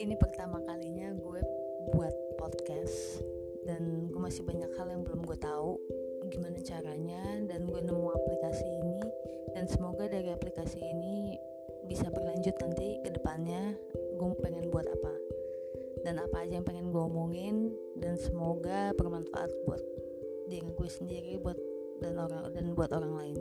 ini pertama kalinya gue buat podcast dan gue masih banyak hal yang belum gue tahu gimana caranya dan gue nemu aplikasi ini dan semoga dari aplikasi ini bisa berlanjut nanti ke depannya gue pengen buat apa dan apa aja yang pengen gue omongin dan semoga bermanfaat buat diri gue sendiri buat dan orang dan buat orang lain.